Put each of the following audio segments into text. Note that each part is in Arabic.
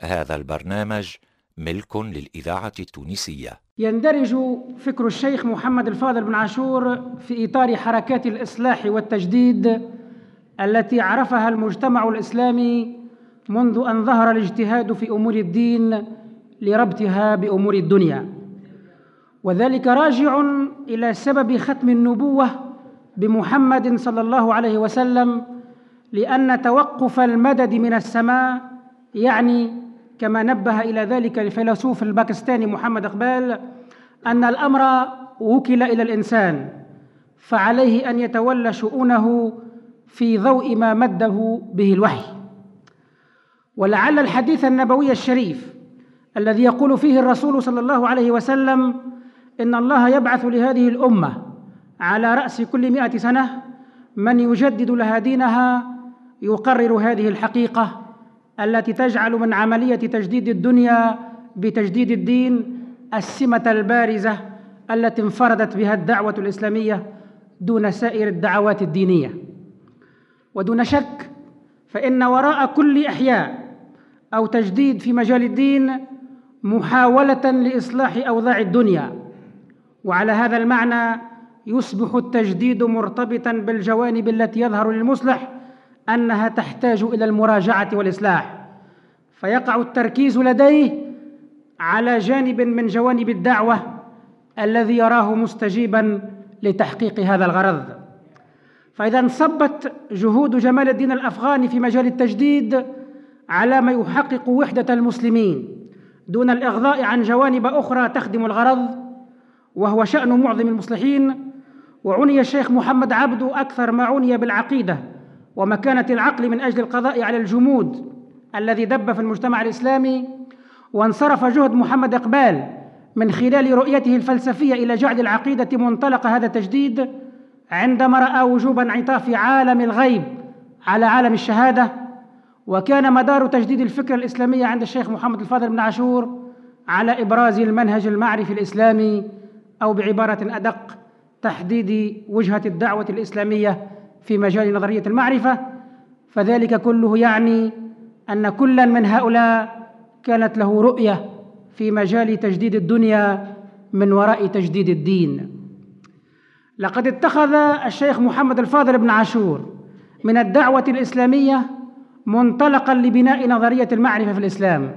هذا البرنامج ملك للإذاعة التونسية. يندرج فكر الشيخ محمد الفاضل بن عاشور في إطار حركات الإصلاح والتجديد التي عرفها المجتمع الإسلامي منذ أن ظهر الاجتهاد في أمور الدين لربطها بأمور الدنيا. وذلك راجع إلى سبب ختم النبوة بمحمد صلى الله عليه وسلم لأن توقف المدد من السماء يعني كما نبه إلى ذلك الفيلسوف الباكستاني محمد إقبال أن الأمر وكل إلى الإنسان فعليه أن يتولى شؤونه في ضوء ما مده به الوحي. ولعل الحديث النبوي الشريف الذي يقول فيه الرسول صلى الله عليه وسلم إن الله يبعث لهذه الأمة على رأس كل مئة سنة من يجدد لها دينها يقرر هذه الحقيقة التي تجعل من عملية تجديد الدنيا بتجديد الدين السمة البارزة التي انفردت بها الدعوة الإسلامية دون سائر الدعوات الدينية. ودون شك فإن وراء كل إحياء أو تجديد في مجال الدين محاولة لإصلاح أوضاع الدنيا. وعلى هذا المعنى يصبح التجديد مرتبطا بالجوانب التي يظهر للمصلح أنها تحتاج إلى المراجعة والإصلاح. فيقع التركيز لديه على جانب من جوانب الدعوة الذي يراه مستجيبا لتحقيق هذا الغرض. فإذا انصبت جهود جمال الدين الأفغاني في مجال التجديد على ما يحقق وحدة المسلمين دون الإغضاء عن جوانب أخرى تخدم الغرض وهو شأن معظم المصلحين وعني الشيخ محمد عبده أكثر ما عني بالعقيدة. ومكانة العقل من أجل القضاء على الجمود الذي دب في المجتمع الإسلامي وانصرف جهد محمد إقبال من خلال رؤيته الفلسفية إلى جعل العقيدة منطلق هذا التجديد عندما رأى وجوب انعطاف عالم الغيب على عالم الشهادة وكان مدار تجديد الفكرة الإسلامية عند الشيخ محمد الفاضل بن عاشور على إبراز المنهج المعرفي الإسلامي أو بعبارة أدق تحديد وجهة الدعوة الإسلامية في مجال نظرية المعرفة فذلك كله يعني أن كلا من هؤلاء كانت له رؤية في مجال تجديد الدنيا من وراء تجديد الدين. لقد اتخذ الشيخ محمد الفاضل بن عاشور من الدعوة الإسلامية منطلقا لبناء نظرية المعرفة في الإسلام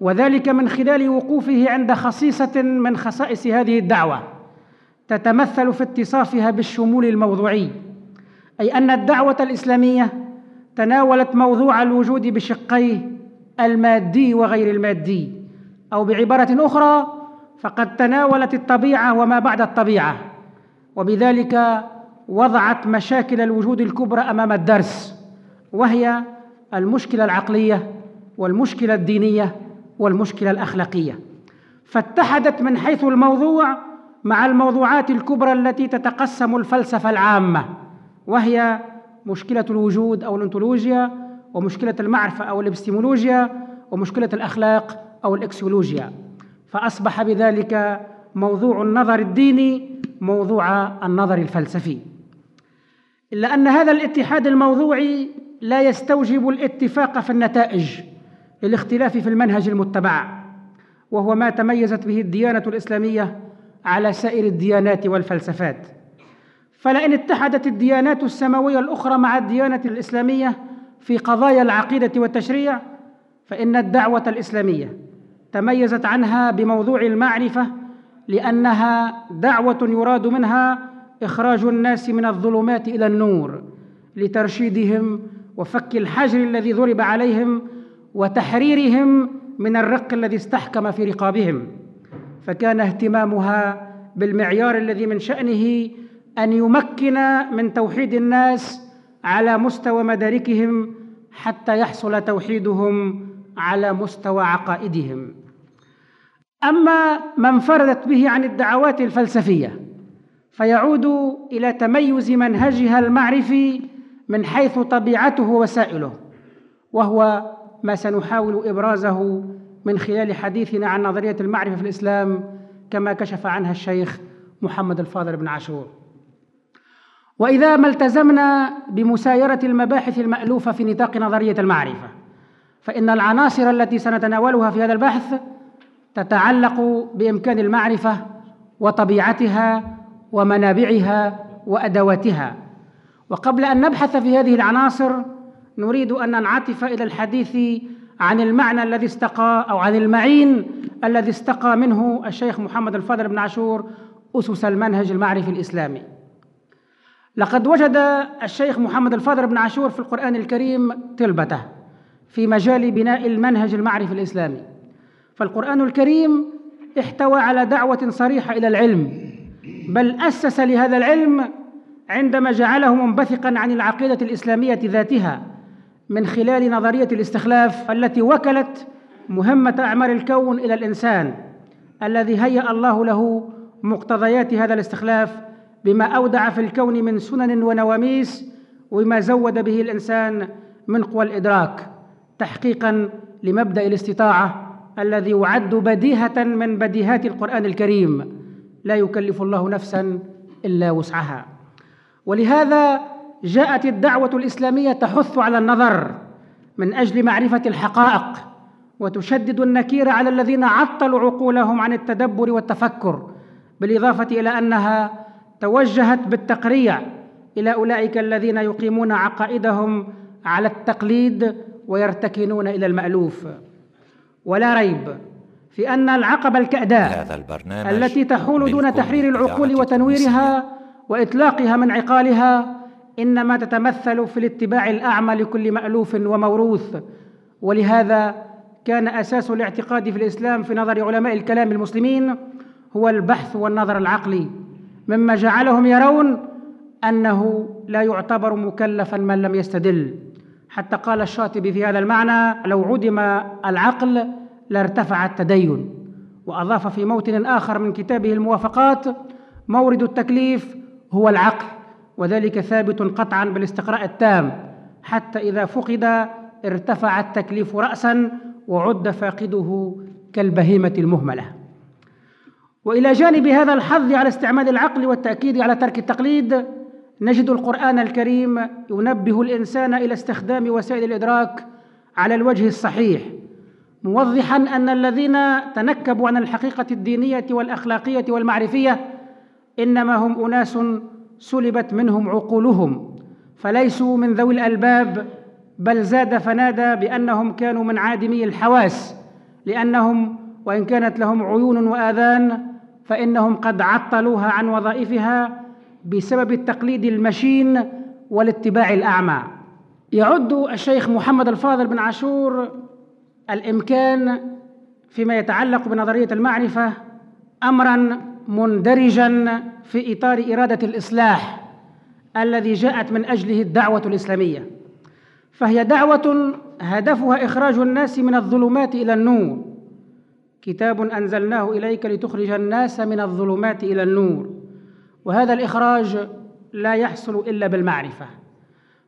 وذلك من خلال وقوفه عند خصيصة من خصائص هذه الدعوة تتمثل في اتصافها بالشمول الموضوعي. أي أن الدعوة الإسلامية تناولت موضوع الوجود بشقيه المادي وغير المادي أو بعبارة أخرى فقد تناولت الطبيعة وما بعد الطبيعة وبذلك وضعت مشاكل الوجود الكبرى أمام الدرس وهي المشكلة العقلية والمشكلة الدينية والمشكلة الأخلاقية. فاتحدت من حيث الموضوع مع الموضوعات الكبرى التي تتقسم الفلسفة العامة. وهي مشكلة الوجود أو الأنتولوجيا ومشكلة المعرفة أو الإبستيمولوجيا ومشكلة الأخلاق أو الإكسيولوجيا. فأصبح بذلك موضوع النظر الديني موضوع النظر الفلسفي. إلا أن هذا الاتحاد الموضوعي لا يستوجب الاتفاق في النتائج للاختلاف في المنهج المتبع وهو ما تميزت به الديانة الإسلامية على سائر الديانات والفلسفات. فلئن اتحدت الديانات السماوية الأخرى مع الديانة الإسلامية في قضايا العقيدة والتشريع فإن الدعوة الإسلامية تميزت عنها بموضوع المعرفة لأنها دعوة يراد منها إخراج الناس من الظلمات إلى النور لترشيدهم وفك الحجر الذي ضرب عليهم وتحريرهم من الرق الذي استحكم في رقابهم. فكان اهتمامها بالمعيار الذي من شأنه أن يمكن من توحيد الناس على مستوى مداركهم حتى يحصل توحيدهم على مستوى عقائدهم. أما ما انفردت به عن الدعوات الفلسفية فيعود إلى تميز منهجها المعرفي من حيث طبيعته وسائله وهو ما سنحاول إبرازه من خلال حديثنا عن نظرية المعرفة في الإسلام كما كشف عنها الشيخ محمد الفاضل بن عاشور. وإذا ما التزمنا بمسايرة المباحث المألوفة في نطاق نظرية المعرفة فإن العناصر التي سنتناولها في هذا البحث تتعلق بإمكان المعرفة وطبيعتها ومنابعها وأدواتها. وقبل أن نبحث في هذه العناصر نريد أن ننعطف إلى الحديث عن المعنى الذي استقى أو عن المعين الذي استقى منه الشيخ محمد الفاضل بن عاشور أسس المنهج المعرفي الإسلامي. لقد وجد الشيخ محمد الفاضل بن عاشور في القرآن الكريم طلبته في مجال بناء المنهج المعرفي الإسلامي. فالقرآن الكريم احتوى على دعوة صريحة إلى العلم بل أسس لهذا العلم عندما جعله منبثقا عن العقيدة الإسلامية ذاتها من خلال نظرية الاستخلاف التي وكلت مهمة أعمار الكون إلى الإنسان الذي هيأ الله له مقتضيات هذا الاستخلاف بما أودع في الكون من سنن ونواميس وما زود به الإنسان من قوى الإدراك تحقيقا لمبدأ الاستطاعة الذي يعد بديهة من بديهات القرآن الكريم لا يكلف الله نفسا إلا وسعها. ولهذا جاءت الدعوة الإسلامية تحث على النظر من أجل معرفة الحقائق وتشدد النكير على الذين عطلوا عقولهم عن التدبر والتفكر بالإضافة إلى أنها توجهت بالتقريع إلى أولئك الذين يقيمون عقائدهم على التقليد ويرتكنون إلى المألوف. ولا ريب في أن العقبة الكأداء هذا البرنامج التي تحول دون تحرير العقول وتنويرها وإطلاقها من عقالها إنما تتمثل في الاتباع الأعمى لكل مألوف وموروث. ولهذا كان أساس الاعتقاد في الإسلام في نظر علماء الكلام المسلمين هو البحث والنظر العقلي. مما جعلهم يرون أنه لا يعتبر مكلفا من لم يستدل. حتى قال الشاطبي في هذا المعنى لو عدم العقل لارتفع التدين. وأضاف في موطن آخر من كتابه الموافقات مورد التكليف هو العقل وذلك ثابت قطعا بالاستقراء التام. حتى إذا فقد ارتفع التكليف رأسا وعد فاقده كالبهيمة المهملة. وإلى جانب هذا الحظ على استعمال العقل والتأكيد على ترك التقليد نجد القرآن الكريم ينبه الإنسان إلى استخدام وسائل الإدراك على الوجه الصحيح موضحا أن الذين تنكبوا عن الحقيقة الدينية والأخلاقية والمعرفية إنما هم أناس سلبت منهم عقولهم فليسوا من ذوي الألباب بل زاد فنادى بأنهم كانوا من عادمي الحواس لأنهم وإن كانت لهم عيون وآذان فإنهم قد عطلوها عن وظائفها بسبب التقليد المشين والاتباع الأعمى. يعد الشيخ محمد الفاضل بن عاشور الإمكان فيما يتعلق بنظرية المعرفة امرا مندرجا في إطار إرادة الإصلاح الذي جاءت من أجله الدعوة الإسلامية. فهي دعوة هدفها إخراج الناس من الظلمات إلى النور. كتاب أنزلناه إليك لتخرج الناس من الظلمات إلى النور. وهذا الإخراج لا يحصل إلا بالمعرفة.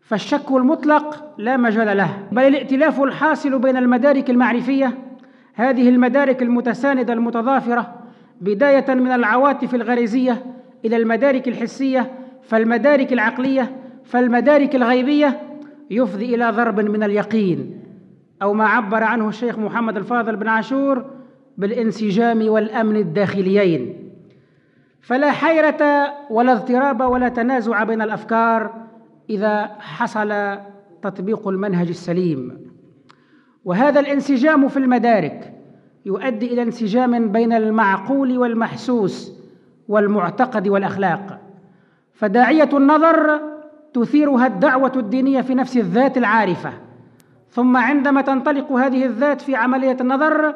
فالشك المطلق لا مجال له. بل الائتلاف الحاصل بين المدارك المعرفية هذه المدارك المتساندة المتضافرة بداية من العواطف الغريزية إلى المدارك الحسية فالمدارك العقلية فالمدارك الغيبية يفضي إلى ضرب من اليقين. أو ما عبر عنه الشيخ محمد الفاضل بن عاشور بالانسجام والأمن الداخليين. فلا حيرة ولا اضطراب ولا تنازع بين الأفكار إذا حصل تطبيق المنهج السليم. وهذا الانسجام في المدارك يؤدي إلى انسجام بين المعقول والمحسوس والمعتقد والأخلاق. فداعية النظر تثيرها الدعوة الدينية في نفس الذات العارفة. ثم عندما تنطلق هذه الذات في عملية النظر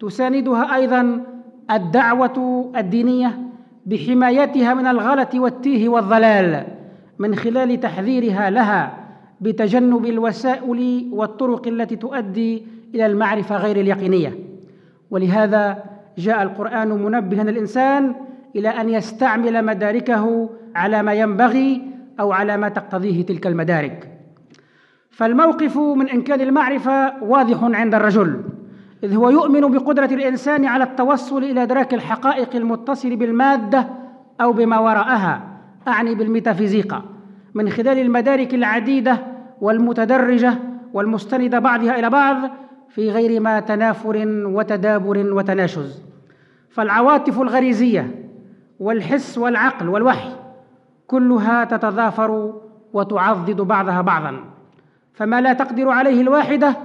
تساندها أيضا الدعوة الدينية بحمايتها من الغلط والتيه والضلال من خلال تحذيرها لها بتجنب الوسائل والطرق التي تؤدي إلى المعرفة غير اليقينية. ولهذا جاء القرآن منبها الإنسان إلى أن يستعمل مداركه على ما ينبغي أو على ما تقتضيه تلك المدارك. فالموقف من إنكار المعرفة واضح عند الرجل. إذ هو يؤمن بقدرة الإنسان على التوصل إلى إدراك الحقائق المتصل بالمادة أو بما وراءها. أعني بالميتافيزيقا. من خلال المدارك العديدة والمتدرجة والمستندة بعضها إلى بعض في غير ما تنافر وتدابر وتناشز. فالعواطف الغريزية والحس والعقل والوحي كلها تتضافر وتعضد بعضها بعضا. فما لا تقدر عليه الواحدة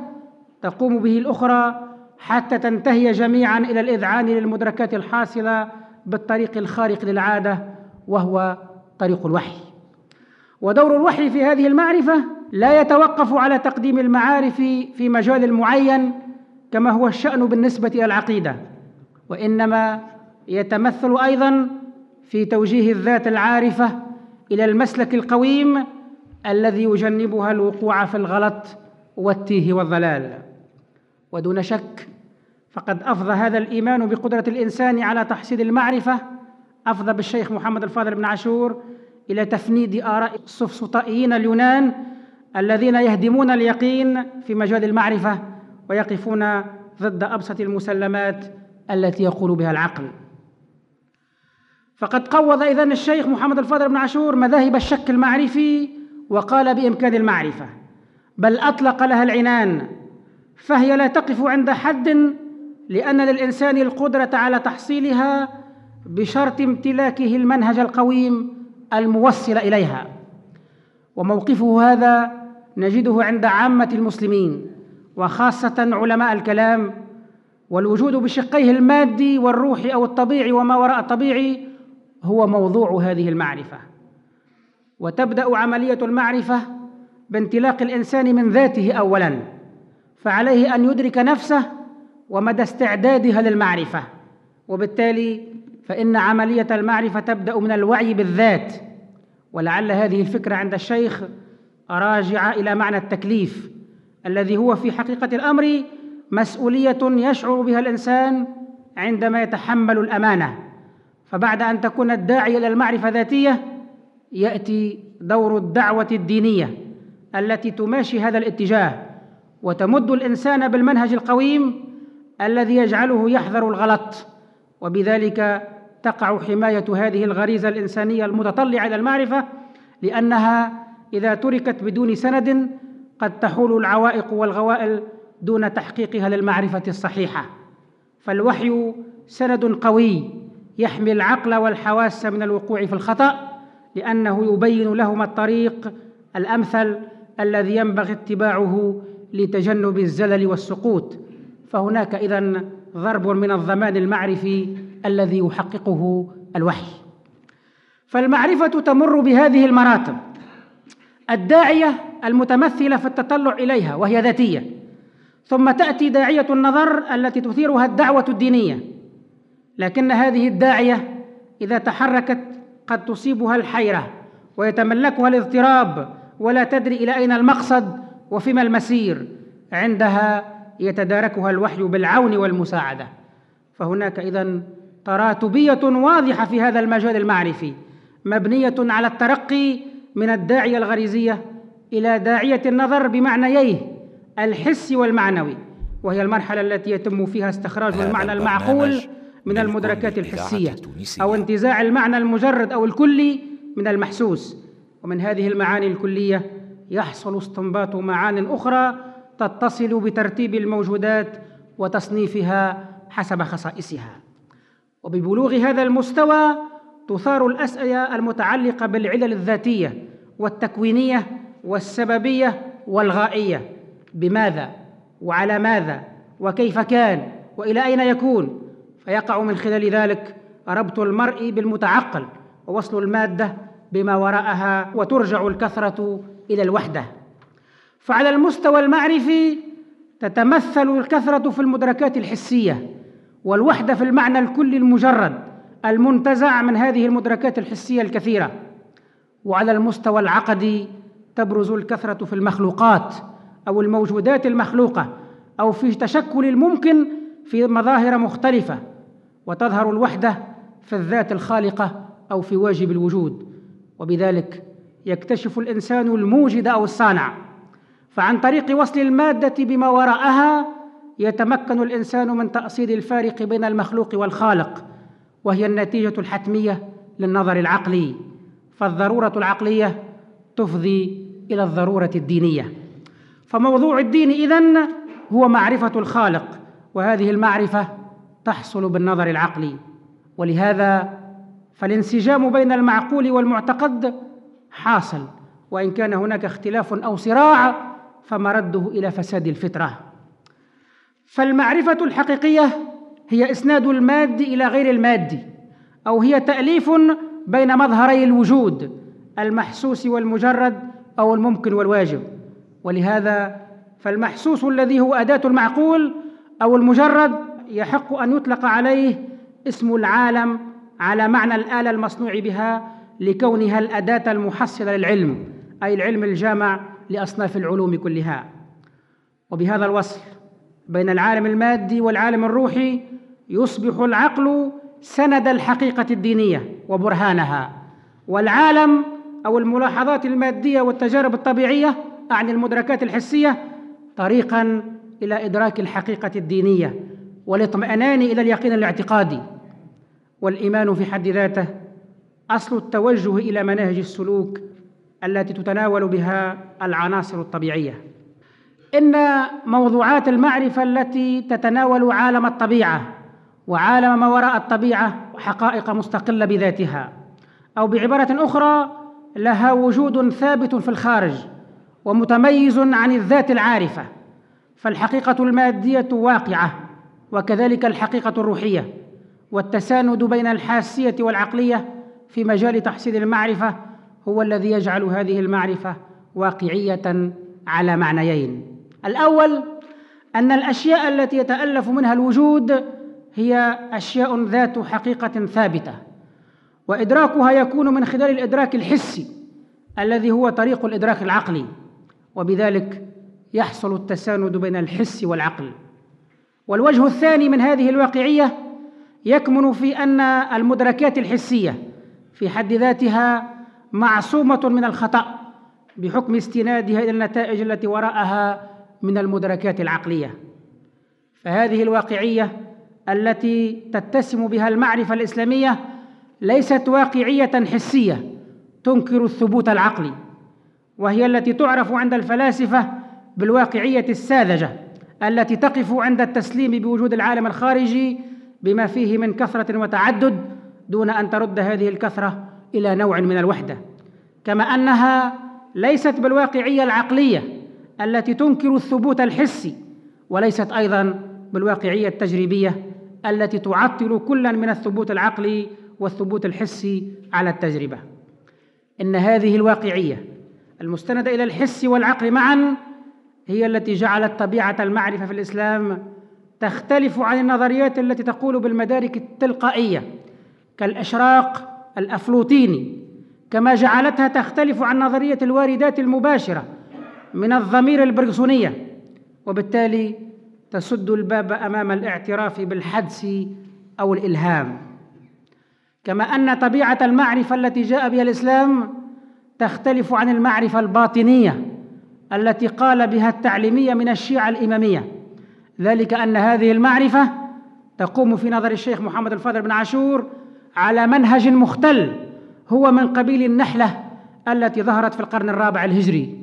تقوم به الأخرى حتى تنتهي جميعا إلى الإذعان للمدركات الحاصلة بالطريق الخارق للعادة وهو طريق الوحي. ودور الوحي في هذه المعرفة لا يتوقف على تقديم المعارف في مجال معين كما هو الشأن بالنسبة إلى العقيدة وإنما يتمثل أيضا في توجيه الذات العارفة إلى المسلك القويم الذي يجنبها الوقوع في الغلط والتيه والضلال. ودون شك فقد أفضى هذا الإيمان بقدرة الإنسان على تحصيل المعرفة أفضى بالشيخ محمد الفاضل بن عاشور إلى تفنيد آراء السفسطائيين اليونان الذين يهدمون اليقين في مجال المعرفة ويقفون ضد أبسط المسلمات التي يقول بها العقل. فقد قوض إذن الشيخ محمد الفاضل بن عاشور مذاهب الشك المعرفي وقال بإمكان المعرفة بل أطلق لها العنان فهي لا تقف عند حد لأن للإنسان القدرة على تحصيلها بشرط امتلاكه المنهج القويم الموصل إليها. وموقفه هذا نجده عند عامة المسلمين وخاصة علماء الكلام والوجود بشقيه المادي والروحي أو الطبيعي وما وراء الطبيعي هو موضوع هذه المعرفة. وتبدأ عملية المعرفة بانطلاق الإنسان من ذاته أولاً. فعليه أن يدرك نفسه ومدى استعدادها للمعرفة. وبالتالي فإن عملية المعرفة تبدأ من الوعي بالذات. ولعل هذه الفكرة عند الشيخ راجعة إلى معنى التكليف الذي هو في حقيقة الأمر مسؤولية يشعر بها الإنسان عندما يتحمل الأمانة. فبعد أن تكون الداعي إلى المعرفة ذاتية يأتي دور الدعوة الدينية التي تماشي هذا الاتجاه. وتمد الإنسان بالمنهج القويم الذي يجعله يحذر الغلط وبذلك تقع حماية هذه الغريزة الإنسانية المتطلعة إلى المعرفة لأنها إذا تركت بدون سند قد تحول العوائق والغوائل دون تحقيقها للمعرفة الصحيحة. فالوحي سند قوي يحمي العقل والحواس من الوقوع في الخطأ لأنه يبين لهما الطريق الأمثل الذي ينبغي اتباعه لتجنب الزلل والسقوط. فهناك إذن ضرب من الضمان المعرفي الذي يحققه الوحي. فالمعرفة تمر بهذه المراتب. الداعية المتمثلة في التطلع إليها وهي ذاتية. ثم تأتي داعية النظر التي تثيرها الدعوة الدينية. لكن هذه الداعية إذا تحركت قد تصيبها الحيرة ويتملكها الاضطراب ولا تدري إلى أين المقصد وفيما المسير عندها يتداركها الوحي بالعون والمساعدة. فهناك إذن تراتبية واضحة في هذا المجال المعرفي مبنية على الترقي من الداعية الغريزية إلى داعية النظر بمعنييه الحسي والمعنوي وهي المرحلة التي يتم فيها استخراج المعنى المعقول من المدركات الحسية أو انتزاع المعنى المجرد أو الكلي من المحسوس. ومن هذه المعاني الكلية يحصل استنباط معان أخرى تتصل بترتيب الموجودات وتصنيفها حسب خصائصها. وببلوغ هذا المستوى تثار الأسئلة المتعلقة بالعلل الذاتية والتكوينية والسببية والغائية. بماذا؟ وعلى ماذا؟ وكيف كان؟ وإلى أين يكون؟ فيقع من خلال ذلك ربط المرء بالمتعقل ووصل المادة بما وراءها وترجع الكثرة إلى الوحدة. فعلى المستوى المعرفي تتمثل الكثرة في المدركات الحسية والوحدة في المعنى الكلي المجرد المنتزع من هذه المدركات الحسية الكثيرة. وعلى المستوى العقدي تبرز الكثرة في المخلوقات أو الموجودات المخلوقة أو في تشكل الممكن في مظاهر مختلفة. وتظهر الوحدة في الذات الخالقة أو في واجب الوجود. وبذلك يكتشف الإنسان الموجد أو الصانع. فعن طريق وصل المادة بما وراءها يتمكن الإنسان من تاصيل الفارق بين المخلوق والخالق وهي النتيجة الحتمية للنظر العقلي. فالضرورة العقلية تفضي إلى الضرورة الدينية. فموضوع الدين إذن هو معرفة الخالق وهذه المعرفة تحصل بالنظر العقلي. ولهذا فالانسجام بين المعقول والمعتقد حاصل وإن كان هناك اختلاف أو صراع فمرده إلى فساد الفطرة. فالمعرفة الحقيقية هي إسناد الماد إلى غير المادي أو هي تأليف بين مظهري الوجود المحسوس والمجرد أو الممكن والواجب. ولهذا فالمحسوس الذي هو أداة المعقول أو المجرد يحق أن يطلق عليه اسم العالم على معنى الآلة المصنوع بها لكونها الأداة المحصلة للعلم أي العلم الجامع لأصناف العلوم كلها. وبهذا الوصل بين العالم المادي والعالم الروحي يصبح العقل سند الحقيقة الدينية وبرهانها. والعالم أو الملاحظات المادية والتجارب الطبيعية أعني المدركات الحسية طريقا إلى إدراك الحقيقة الدينية والاطمئنان إلى اليقين الاعتقادي. والإيمان في حد ذاته أصل التوجه إلى مناهج السلوك التي تتناول بها العناصر الطبيعية. إن موضوعات المعرفة التي تتناول عالم الطبيعة وعالم ما وراء الطبيعة حقائق مستقلة بذاتها أو بعبارة أخرى لها وجود ثابت في الخارج ومتميز عن الذات العارفة فالحقيقة المادية واقعة وكذلك الحقيقة الروحية والتساند بين الحاسية والعقلية في مجال تحصيل المعرفة هو الذي يجعل هذه المعرفة واقعية على معنيين. الأول أن الأشياء التي يتألف منها الوجود هي أشياء ذات حقيقة ثابتة وإدراكها يكون من خلال الإدراك الحسي الذي هو طريق الإدراك العقلي وبذلك يحصل التساند بين الحس والعقل. والوجه الثاني من هذه الواقعية يكمن في أن المدركات الحسية في حد ذاتها معصومة من الخطأ بحكم استنادها إلى النتائج التي وراءها من المدركات العقلية. فهذه الواقعية التي تتسم بها المعرفة الإسلامية ليست واقعية حسية تنكر الثبوت العقلي وهي التي تعرف عند الفلاسفة بالواقعية الساذجة التي تقف عند التسليم بوجود العالم الخارجي بما فيه من كثرة وتعدد دون أن ترد هذه الكثرة إلى نوع من الوحدة كما أنها ليست بالواقعية العقلية التي تنكر الثبوت الحسي وليست أيضا بالواقعية التجريبية التي تعطل كلا من الثبوت العقلي والثبوت الحسي على التجربة. إن هذه الواقعية المستندة إلى الحس والعقل معا هي التي جعلت طبيعة المعرفة في الإسلام تختلف عن النظريات التي تقول بالمدارك التلقائية. كالإشراق الأفلوطيني كما جعلتها تختلف عن نظرية الواردات المباشرة من الضمير البرغسونية وبالتالي تسد الباب أمام الاعتراف بالحدس أو الإلهام. كما أن طبيعة المعرفة التي جاء بها الإسلام تختلف عن المعرفة الباطنية التي قال بها التعليمية من الشيعة الإمامية. ذلك أن هذه المعرفة تقوم في نظر الشيخ محمد الفاضل بن عاشور على منهج مختل هو من قبيل النحلة التي ظهرت في القرن الرابع الهجري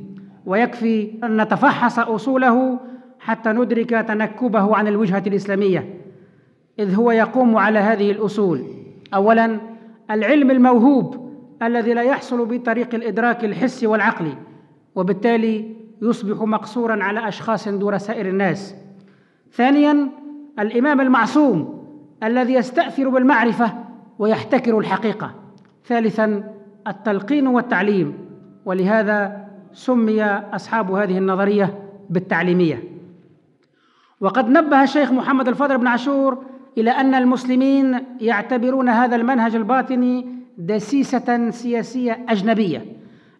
ويكفي أن نتفحص أصوله حتى ندرك تنكبه عن الوجهة الإسلامية إذ هو يقوم على هذه الأصول. أولا العلم الموهوب الذي لا يحصل بطريق الإدراك الحسي والعقلي وبالتالي يصبح مقصورا على أشخاص دون سائر الناس. ثانيا الإمام المعصوم الذي يستأثر بالمعرفة ويحتكر الحقيقة. ثالثا التلقين والتعليم. ولهذا سمي أصحاب هذه النظرية بالتعليمية. وقد نبه الشيخ محمد الفضل بن عاشور إلى أن المسلمين يعتبرون هذا المنهج الباطني دسيسة سياسية أجنبية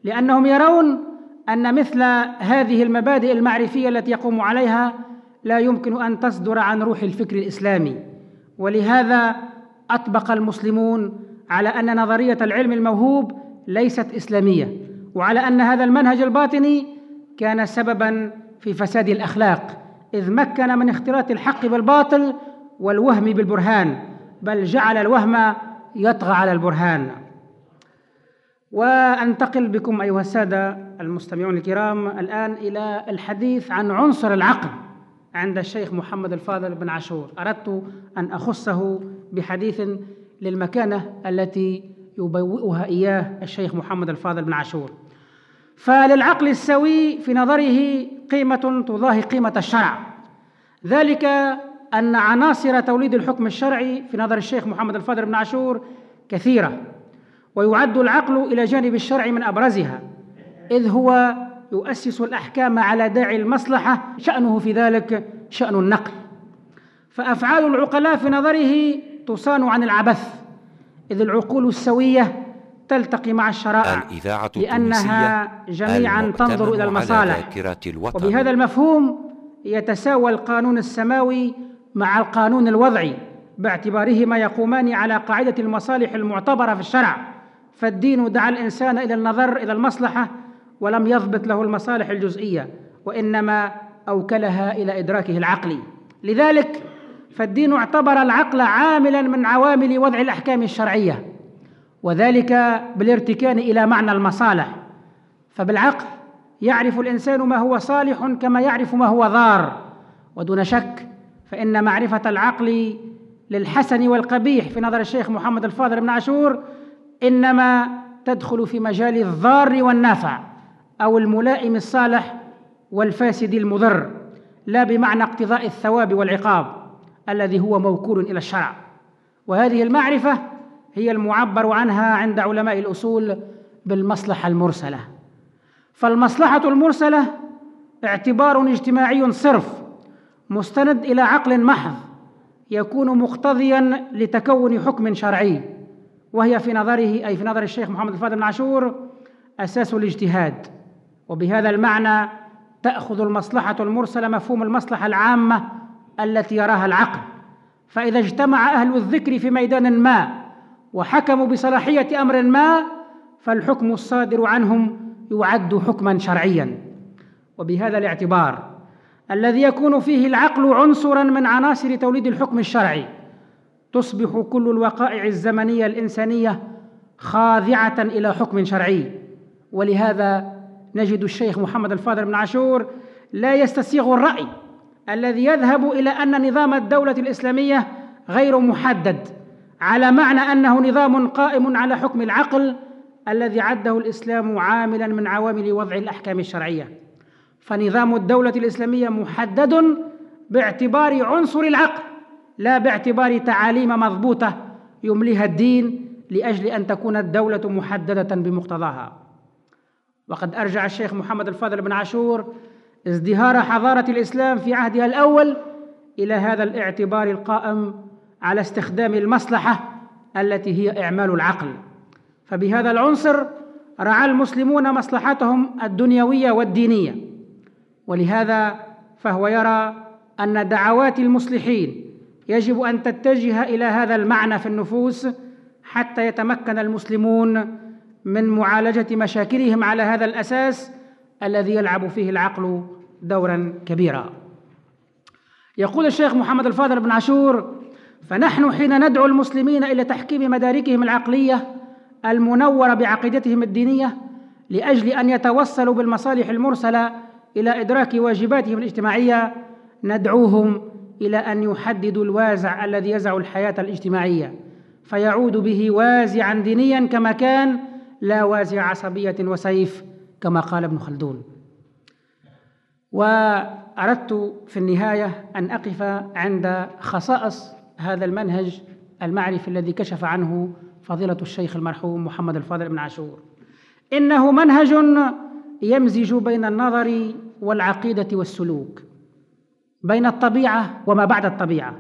لأنهم يرون أن مثل هذه المبادئ المعرفية التي يقوم عليها لا يمكن أن تصدر عن روح الفكر الإسلامي. ولهذا أطبق المسلمون على أن نظرية العلم الموهوب ليست إسلامية وعلى أن هذا المنهج الباطني كان سببا في فساد الأخلاق إذ مكن من اختلاط الحق بالباطل والوهم بالبرهان بل جعل الوهم يطغى على البرهان. وأنتقل بكم أيها السادة المستمعون الكرام الآن إلى الحديث عن عنصر العقل عند الشيخ محمد الفاضل بن عاشور. أردت أن أخصه بحديث للمكانة التي يبوئها إياه الشيخ محمد الفاضل بن عاشور. فللعقل السوي في نظره قيمة تضاهي قيمة الشرع. ذلك أن عناصر توليد الحكم الشرعي في نظر الشيخ محمد الفاضل بن عاشور كثيرة ويعد العقل إلى جانب الشرع من أبرزها إذ هو يؤسس الأحكام على داعي المصلحة شأنه في ذلك شأن النقل. فأفعال العقلاء في نظره تصان عن العبث إذ العقول السوية تلتقي مع الشرائع الإذاعة لأنها جميعا تنظر إلى المصالح. وبهذا المفهوم يتساوى القانون السماوي مع القانون الوضعي باعتبارهما يقومان على قاعدة المصالح المعتبرة في الشرع. فالدين دعا الإنسان إلى النظر إلى المصلحة ولم يضبط له المصالح الجزئية وإنما أوكلها إلى إدراكه العقلي. لذلك فالدين اعتبر العقل عاملا من عوامل وضع الأحكام الشرعية وذلك بالارتكان إلى معنى المصالح. فبالعقل يعرف الإنسان ما هو صالح كما يعرف ما هو ضار ودون شك فإن معرفة العقل للحسن والقبيح في نظر الشيخ محمد الفاضل بن عاشور إنما تدخل في مجال الضار والنافع أو الملائم الصالح والفاسد المضر لا بمعنى اقتضاء الثواب والعقاب. الذي هو موكول إلى الشرع. وهذه المعرفة هي المعبر عنها عند علماء الأصول بالمصلحة المرسلة. فالمصلحة المرسلة اعتبار اجتماعي صرف مستند إلى عقل محض يكون مقتضيا لتكون حكم شرعي. وهي في نظره أي في نظر الشيخ محمد الفاضل بن عاشور أساس الاجتهاد. وبهذا المعنى تأخذ المصلحة المرسلة مفهوم المصلحة العامة التي يراها العقل. فإذا اجتمع أهل الذكر في ميدان ما وحكموا بصلاحية أمر ما فالحكم الصادر عنهم يعد حكما شرعيا. وبهذا الاعتبار الذي يكون فيه العقل عنصرا من عناصر توليد الحكم الشرعي تصبح كل الوقائع الزمنية الإنسانية خاضعة إلى حكم شرعي. ولهذا نجد الشيخ محمد الفاضل بن عاشور لا يستسيغ الرأي الذي يذهب إلى أن نظام الدولة الإسلامية غير محدد على معنى أنه نظام قائم على حكم العقل الذي عده الإسلام عاملا من عوامل وضع الأحكام الشرعية. فنظام الدولة الإسلامية محدد باعتبار عنصر العقل لا باعتبار تعاليم مضبوطة يمليها الدين لأجل أن تكون الدولة محددة بمقتضاها. وقد أرجع الشيخ محمد الفاضل بن عاشور ازدهار حضارة الإسلام في عهدها الأول إلى هذا الاعتبار القائم على استخدام المصلحة التي هي إعمال العقل. فبهذا العنصر رعى المسلمون مصلحتهم الدنيوية والدينية. ولهذا فهو يرى أن دعوات المصلحين يجب أن تتجه إلى هذا المعنى في النفوس حتى يتمكن المسلمون من معالجة مشاكلهم على هذا الأساس الذي يلعب فيه العقل دورا كبيرا. يقول الشيخ محمد الفاضل بن عاشور فنحن حين ندعو المسلمين إلى تحكيم مداركهم العقلية المنورة بعقيدتهم الدينية لأجل أن يتوصلوا بالمصالح المرسلة إلى إدراك واجباتهم الاجتماعية ندعوهم إلى أن يحددوا الوازع الذي يزع الحياة الاجتماعية فيعود به وازعا دينيا كما كان لا وازع عصبية وسيف كما قال ابن خلدون. وأردت في النهاية أن أقف عند خصائص هذا المنهج المعرفي الذي كشف عنه فضيلة الشيخ المرحوم محمد الفاضل بن عاشور. إنه منهج يمزج بين النظر والعقيدة والسلوك بين الطبيعة وما بعد الطبيعة.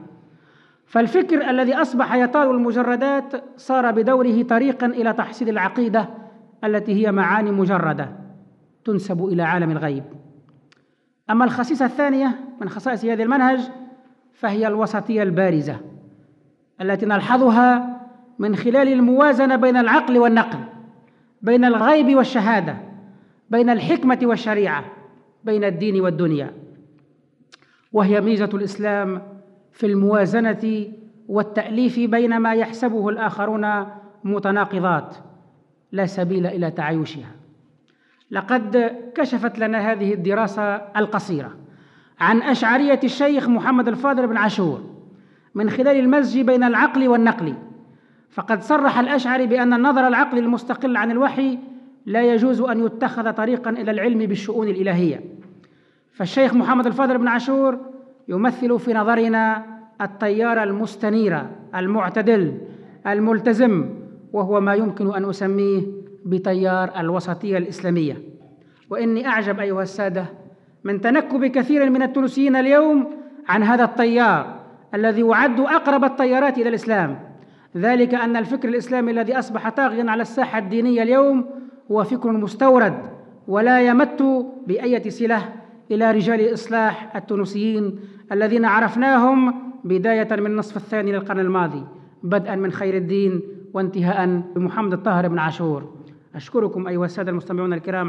فالفكر الذي أصبح يطال المجردات صار بدوره طريقا إلى تحصيل العقيدة التي هي معاني مجردة. تنسب إلى عالم الغيب. أما الخصيصة الثانية من خصائص هذا المنهج فهي الوسطية البارزة التي نلحظها من خلال الموازنة بين العقل والنقل بين الغيب والشهادة بين الحكمة والشريعة بين الدين والدنيا. وهي ميزة الإسلام في الموازنة والتأليف بين ما يحسبه الآخرون متناقضات لا سبيل إلى تعايشها. لقد كشفت لنا هذه الدراسة القصيرة عن أشعرية الشيخ محمد الفاضل بن عاشور من خلال المزج بين العقل والنقل فقد صرح الأشعري بأن النظر العقلي المستقل عن الوحي لا يجوز أن يتخذ طريقا إلى العلم بالشؤون الإلهية. فالشيخ محمد الفاضل بن عاشور يمثل في نظرنا التيار المستنير المعتدل الملتزم وهو ما يمكن أن أسميه بتيار الوسطية الإسلامية. وإني أعجب أيها السادة من تنكب كثير من التونسيين اليوم عن هذا التيار الذي يعد أقرب التيارات إلى الإسلام. ذلك أن الفكر الإسلامي الذي أصبح طاغيا على الساحة الدينية اليوم هو فكر مستورد ولا يمت بأية صله إلى رجال الاصلاح التونسيين الذين عرفناهم بداية من النصف الثاني للقرن الماضي بدءا من خير الدين وانتهاء بمحمد الطاهر بن عاشور. أشكركم أيها السادة المستمعون الكرام.